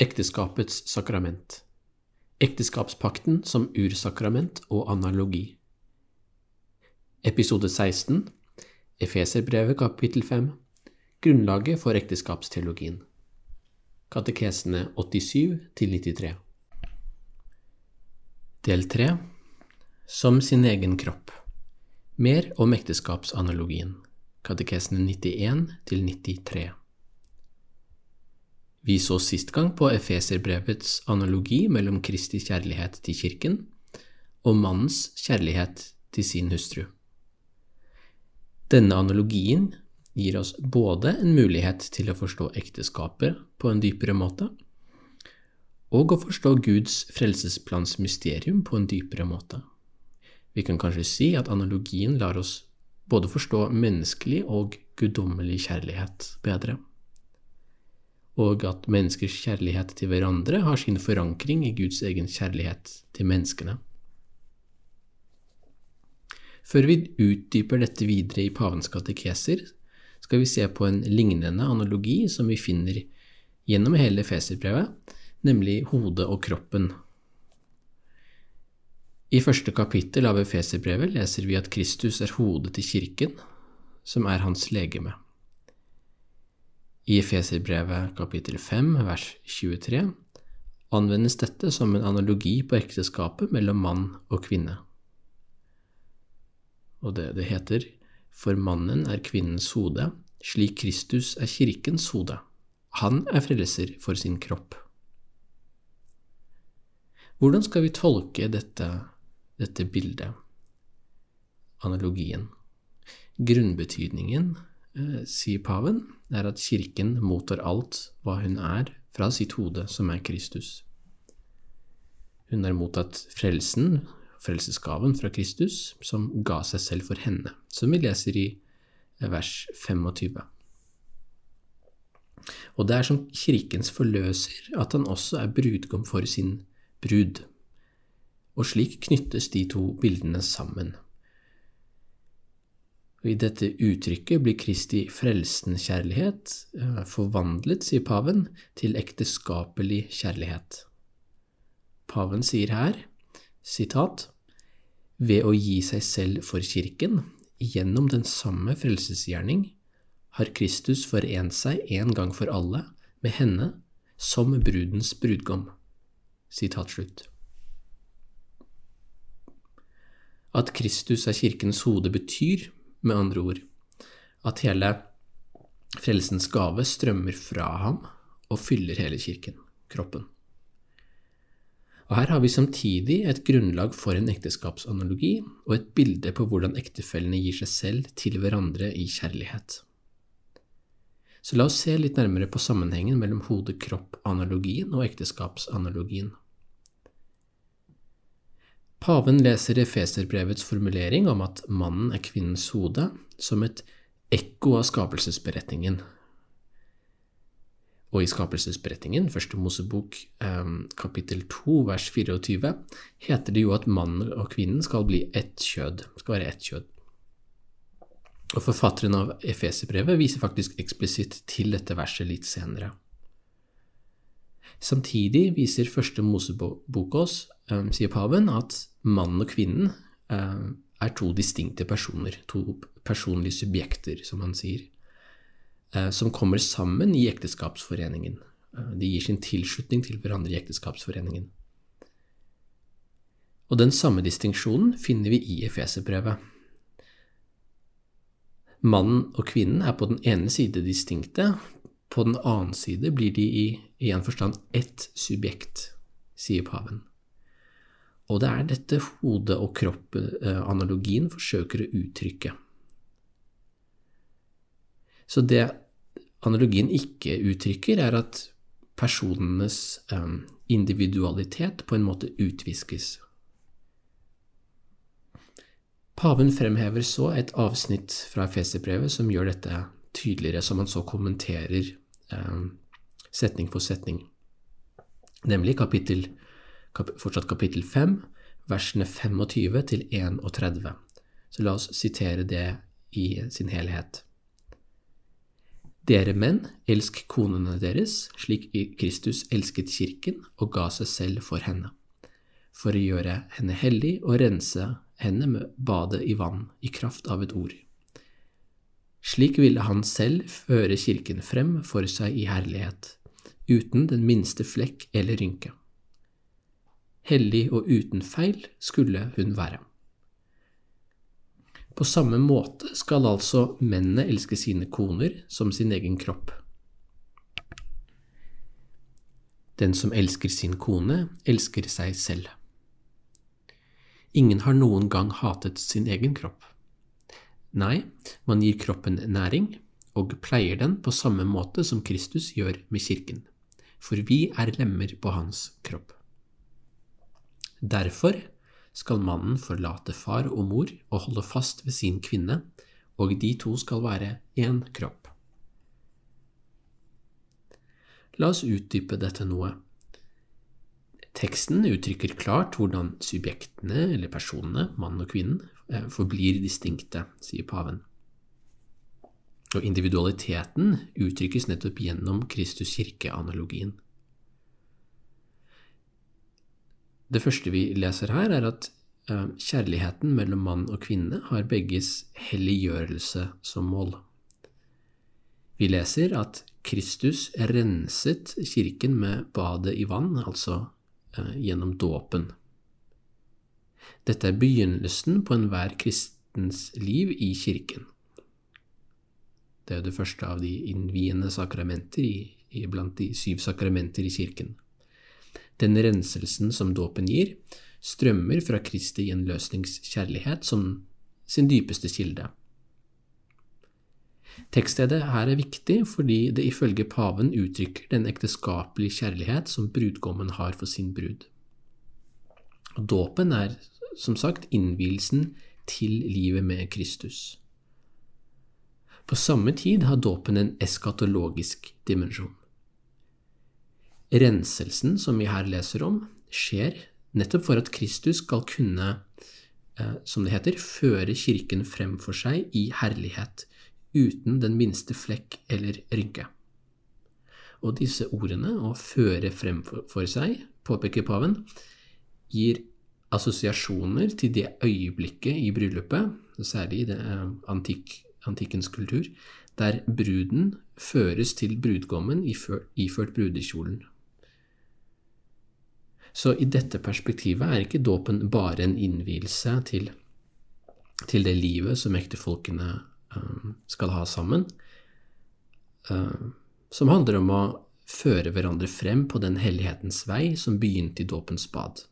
Ekteskapets sakrament. Ekteskapspakten som ursakrament og analogi. Episode 16 Efeserbrevet kapittel 5 Grunnlaget for ekteskapsteologien. Katekesene 87 93. Del 3 Som sin egen kropp. Mer om ekteskapsanalogien. Katekesene 91 til 93 Vi så sist gang på Efeserbrevets analogi mellom Kristi kjærlighet til kirken og mannens kjærlighet til sin hustru. Denne analogien gir oss både en mulighet til å forstå ekteskapet på en dypere måte, og å forstå Guds frelsesplans mysterium på en dypere måte. Vi kan kanskje si at analogien lar oss både forstå menneskelig og guddommelig kjærlighet bedre, og at menneskers kjærlighet til hverandre har sin forankring i Guds egen kjærlighet til menneskene. Før vi utdyper dette videre i pavens katekeser, skal vi se på en lignende analogi som vi finner gjennom hele Feserbrevet, nemlig hodet og kroppen. I første kapittel av Efeserbrevet leser vi at Kristus er hodet til kirken, som er hans legeme. I Efeserbrevet kapittel 5 vers 23 anvendes dette som en analogi på ekteskapet mellom mann og kvinne og det det heter For mannen er kvinnens hode, slik Kristus er kirkens hode. Han er frelser for sin kropp. Hvordan skal vi tolke dette, dette bildet, analogien? Grunnbetydningen, sier paven, er at kirken mottar alt hva hun er, fra sitt hode, som er Kristus. Hun har mottatt frelsen frelsesgaven fra Kristus, som ga seg selv for henne, som vi leser i vers 25. Og det er som kirkens forløser at han også er brudgom for sin brud. Og slik knyttes de to bildene sammen. Og I dette uttrykket blir Kristi frelsende kjærlighet eh, forvandlet, sier paven, til ekteskapelig kjærlighet. Paven sier her, sitat, ved å gi seg selv for kirken, gjennom den samme frelsesgjerning, har Kristus forent seg en gang for alle med henne som brudens brudgom. Sitat slutt. At Kristus er kirkens hode, betyr, med andre ord, at hele frelsens gave strømmer fra ham og fyller hele kirken, kroppen. Og Her har vi samtidig et grunnlag for en ekteskapsanalogi og et bilde på hvordan ektefellene gir seg selv til hverandre i kjærlighet. Så la oss se litt nærmere på sammenhengen mellom hode-kropp-analogien og ekteskapsanalogien. Paven leser Efeserbrevets formulering om at mannen er kvinnens hode, som et ekko av skapelsesberetningen, og i skapelsesberetningen, første Mosebok ehm, kapittel 2 vers 24, heter det jo at mannen og kvinnen skal bli ett kjød, skal være ett kjød. Og forfatteren av Efeserbrevet viser faktisk eksplisitt til dette verset litt senere. Samtidig viser første Mosebok oss, ehm, sier paven, at mannen og kvinnen ehm, er to distinkte personer, to personlige subjekter, som han sier. Eh, som kommer sammen i ekteskapsforeningen. Eh, de gir sin tilslutning til hverandre i ekteskapsforeningen. Og den samme distinksjonen finner vi i Efeserbrevet. Mannen og kvinnen er på den ene side distinkte, på den annen side blir de i, en forstand ett subjekt, sier paven. Og det er dette hode- og kropp-analogien forsøker å uttrykke. Så det analogien ikke uttrykker, er at personenes um, individualitet på en måte utviskes. Paven fremhever så et avsnitt fra Feserbrevet som gjør dette tydeligere, som han så kommenterer setning for setning, nemlig kapittel, kap, fortsatt kapittel 5, versene 25 til 31. Så la oss sitere det i sin helhet. Dere menn, elsk konene deres, slik Kristus elsket kirken og ga seg selv for henne, for å gjøre henne hellig og rense henne med badet i vann i kraft av et ord. Slik ville han selv føre kirken frem for seg i herlighet, uten den minste flekk eller rynke. Hellig og uten feil skulle hun være. På samme måte skal altså mennene elske sine koner som sin egen kropp. Den som elsker sin kone, elsker seg selv. Ingen har noen gang hatet sin egen kropp. Nei, man gir kroppen næring og pleier den på samme måte som Kristus gjør med kirken, for vi er lemmer på hans kropp. Derfor skal mannen forlate far og mor og holde fast ved sin kvinne, og de to skal være én kropp. La oss utdype dette noe. Teksten uttrykker klart hvordan subjektene, eller personene, mann og kvinnen, forblir distinkte, sier paven. Og individualiteten uttrykkes nettopp gjennom Kristus kirke-analogien. Det første vi leser her, er at eh, kjærligheten mellom mann og kvinne har begges helliggjørelse som mål. Vi leser at Kristus renset kirken med badet i vann, altså eh, gjennom dåpen. Dette er begynnelsen på enhver kristens liv i kirken. Det er jo det første av de innviende sakramenter i, i, blant de syv sakramenter i kirken. Den renselsen som dåpen gir, strømmer fra Kristi gjenløsningskjærlighet som sin dypeste kilde. Tekststedet her er viktig fordi det ifølge paven uttrykker den ekteskapelige kjærlighet som brudgommen har for sin brud. Dåpen er som sagt innvielsen til livet med Kristus. På samme tid har dåpen en eskatologisk dimensjon. Renselsen som vi her leser om, skjer nettopp for at Kristus skal kunne, eh, som det heter, føre kirken frem for seg i herlighet, uten den minste flekk eller rynke. Og disse ordene, å føre frem for seg, påpeker paven, gir assosiasjoner til det øyeblikket i bryllupet, særlig i det eh, antikk, antikkens kultur, der bruden føres til brudgommen iført brudekjolen. Så i dette perspektivet er ikke dåpen bare en innvielse til, til det livet som ektefolkene um, skal ha sammen, uh, som handler om å føre hverandre frem på den hellighetens vei som begynte i dåpens bad.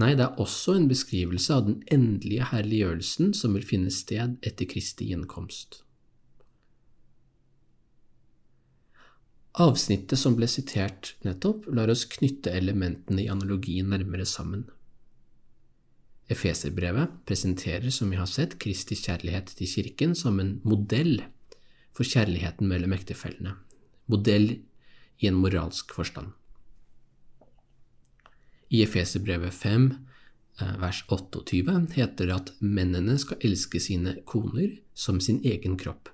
Nei, det er også en beskrivelse av den endelige herliggjørelsen som vil finne sted etter Kristi gjenkomst. Avsnittet som ble sitert nettopp, lar oss knytte elementene i analogien nærmere sammen. Efeserbrevet presenterer, som vi har sett, Kristi kjærlighet til kirken som en modell for kjærligheten mellom ektefellene, modell i en moralsk forstand. I Efeserbrevet 5, eh, vers 28, heter det at mennene skal elske sine koner som sin egen kropp,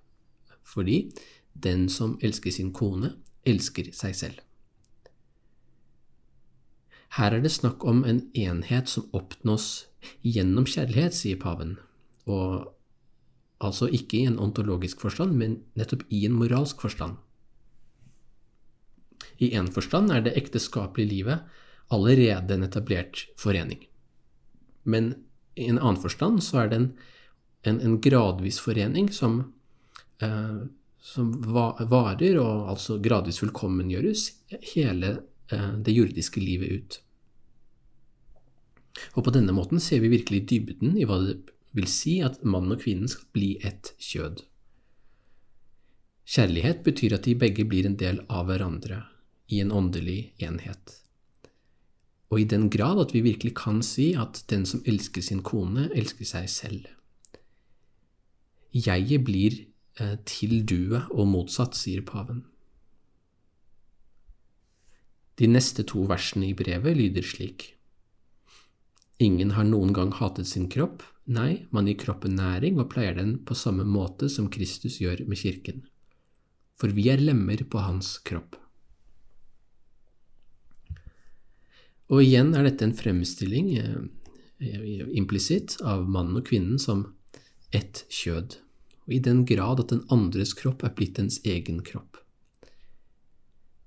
fordi den som elsker sin kone, elsker seg selv. Her er det snakk om en enhet som oppnås gjennom kjærlighet, sier paven, og altså ikke i en ontologisk forstand, men nettopp i en moralsk forstand. I én forstand er det ekteskapelige livet allerede en etablert forening. Men i en annen forstand så er det en, en, en gradvis forening som eh, som varer og altså gradvis fullkommengjøres hele eh, det jordiske livet ut. Og på denne måten ser vi virkelig dybden i hva det vil si at mann og kvinnen skal bli ett kjød. Kjærlighet betyr at de begge blir en del av hverandre, i en åndelig enhet. Og i den grad at vi virkelig kan si at den som elsker sin kone, elsker seg selv. Jeget blir eh, til duet og motsatt, sier paven. De neste to versene i brevet lyder slik. Ingen har noen gang hatet sin kropp, nei, man gir kroppen næring og pleier den på samme måte som Kristus gjør med kirken. For vi er lemmer på hans kropp. Og igjen er dette en fremstilling, eh, implisitt, av mannen og kvinnen som ett kjød, og i den grad at den andres kropp er blitt ens egen kropp.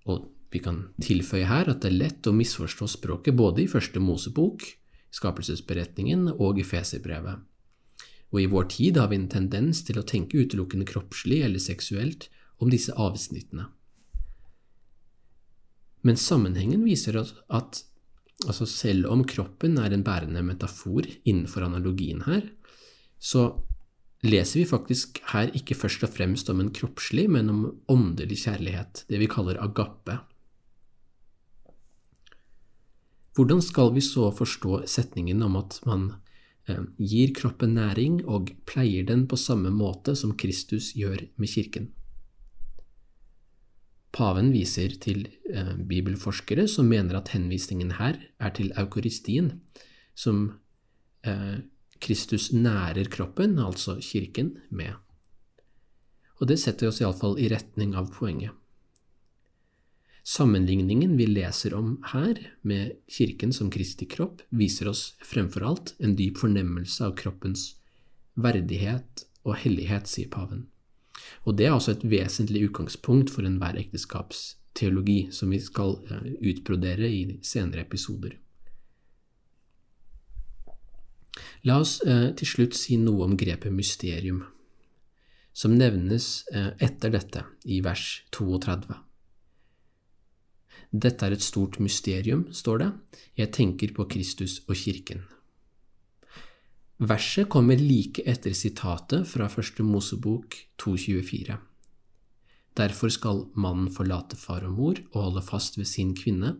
Og vi kan tilføye her at det er lett å misforstå språket både i Første Mosebok, skapelsesberetningen og i Feserbrevet. Og i vår tid har vi en tendens til å tenke utelukkende kroppslig eller seksuelt om disse avsnittene. Men sammenhengen viser at Altså selv om kroppen er en bærende metafor innenfor analogien her, så leser vi faktisk her ikke først og fremst om en kroppslig, men om åndelig kjærlighet, det vi kaller agape. Hvordan skal vi så forstå setningen om at man eh, gir kroppen næring og pleier den på samme måte som Kristus gjør med kirken? Paven viser til eh, bibelforskere som mener at henvisningen her er til eukaristien, som eh, Kristus nærer kroppen, altså kirken, med. Og det setter oss iallfall i retning av poenget. Sammenligningen vi leser om her, med kirken som Kristi kropp, viser oss fremfor alt en dyp fornemmelse av kroppens verdighet og hellighet, sier paven. Og det er altså et vesentlig utgangspunkt for enhver ekteskapsteologi, som vi skal eh, utbrodere i senere episoder. La oss eh, til slutt si noe om grepet mysterium, som nevnes eh, etter dette i vers 32. Dette er et stort mysterium, står det, jeg tenker på Kristus og kirken. Verset kommer like etter sitatet fra første Mosebok 2.24. Derfor skal mannen forlate far og mor og holde fast ved sin kvinne,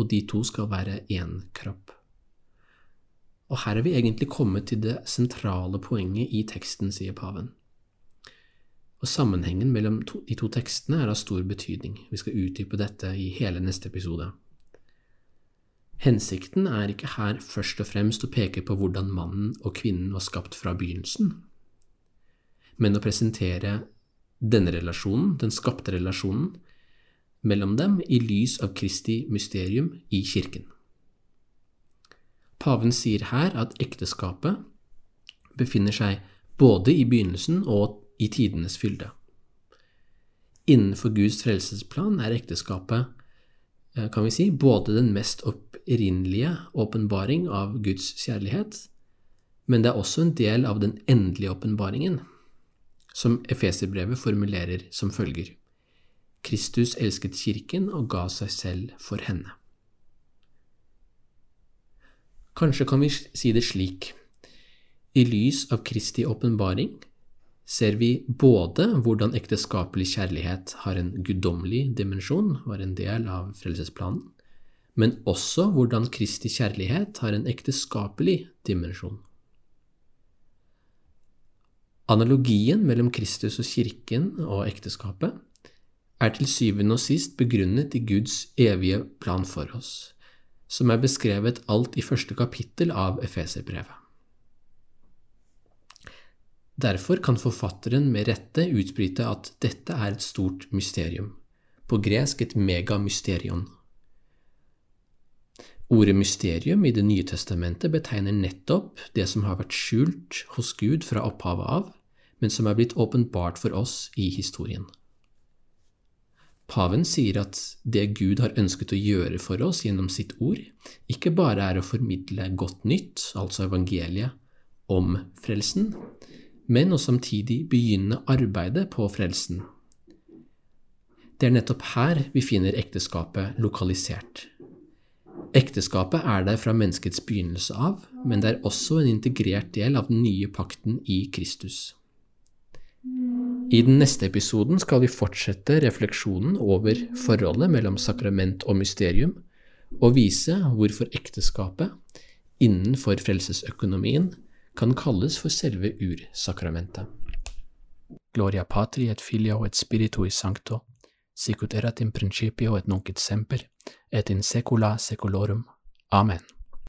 og de to skal være én kropp. Og her er vi egentlig kommet til det sentrale poenget i teksten, sier paven. Og Sammenhengen mellom de to tekstene er av stor betydning. Vi skal utdype dette i hele neste episode. Hensikten er ikke her først og fremst å peke på hvordan mannen og kvinnen var skapt fra begynnelsen, men å presentere denne relasjonen, den skapte relasjonen, mellom dem i lys av Kristi mysterium i kirken. Paven sier her at ekteskapet befinner seg både i begynnelsen og i tidenes fylde. Innenfor Guds frelsesplan er ekteskapet, kan vi si, både den mest opprinnelige åpenbaring av Guds kjærlighet, men det er også en del av den endelige åpenbaringen, som Efeserbrevet formulerer som følger. Kristus elsket kirken og ga seg selv for henne. Kanskje kan vi si det slik, i lys av Kristi åpenbaring ser vi både hvordan ekteskapelig kjærlighet har en guddommelig dimensjon, var en del av frelsesplanen, men også hvordan Kristi kjærlighet har en ekteskapelig dimensjon. Analogien mellom Kristus og kirken og ekteskapet er til syvende og sist begrunnet i Guds evige plan for oss, som er beskrevet alt i første kapittel av Efeserbrevet. Derfor kan forfatteren med rette utbryte at dette er et stort mysterium, på gresk et megamysterion. Ordet mysterium i Det nye testamentet betegner nettopp det som har vært skjult hos Gud fra opphavet av, men som er blitt åpenbart for oss i historien. Paven sier at det Gud har ønsket å gjøre for oss gjennom sitt ord, ikke bare er å formidle godt nytt, altså evangeliet, om frelsen, men å samtidig begynne arbeidet på frelsen. Det er nettopp her vi finner ekteskapet lokalisert. Ekteskapet er der fra menneskets begynnelse av, men det er også en integrert del av den nye pakten i Kristus. I den neste episoden skal vi fortsette refleksjonen over forholdet mellom sakrament og mysterium, og vise hvorfor ekteskapet innenfor frelsesøkonomien kan kalles for selve ursakramentet. Gloria patri et filio et spiritui sancto, sicut erat in principio et nunc et semper, et in secula seculorum. Amen.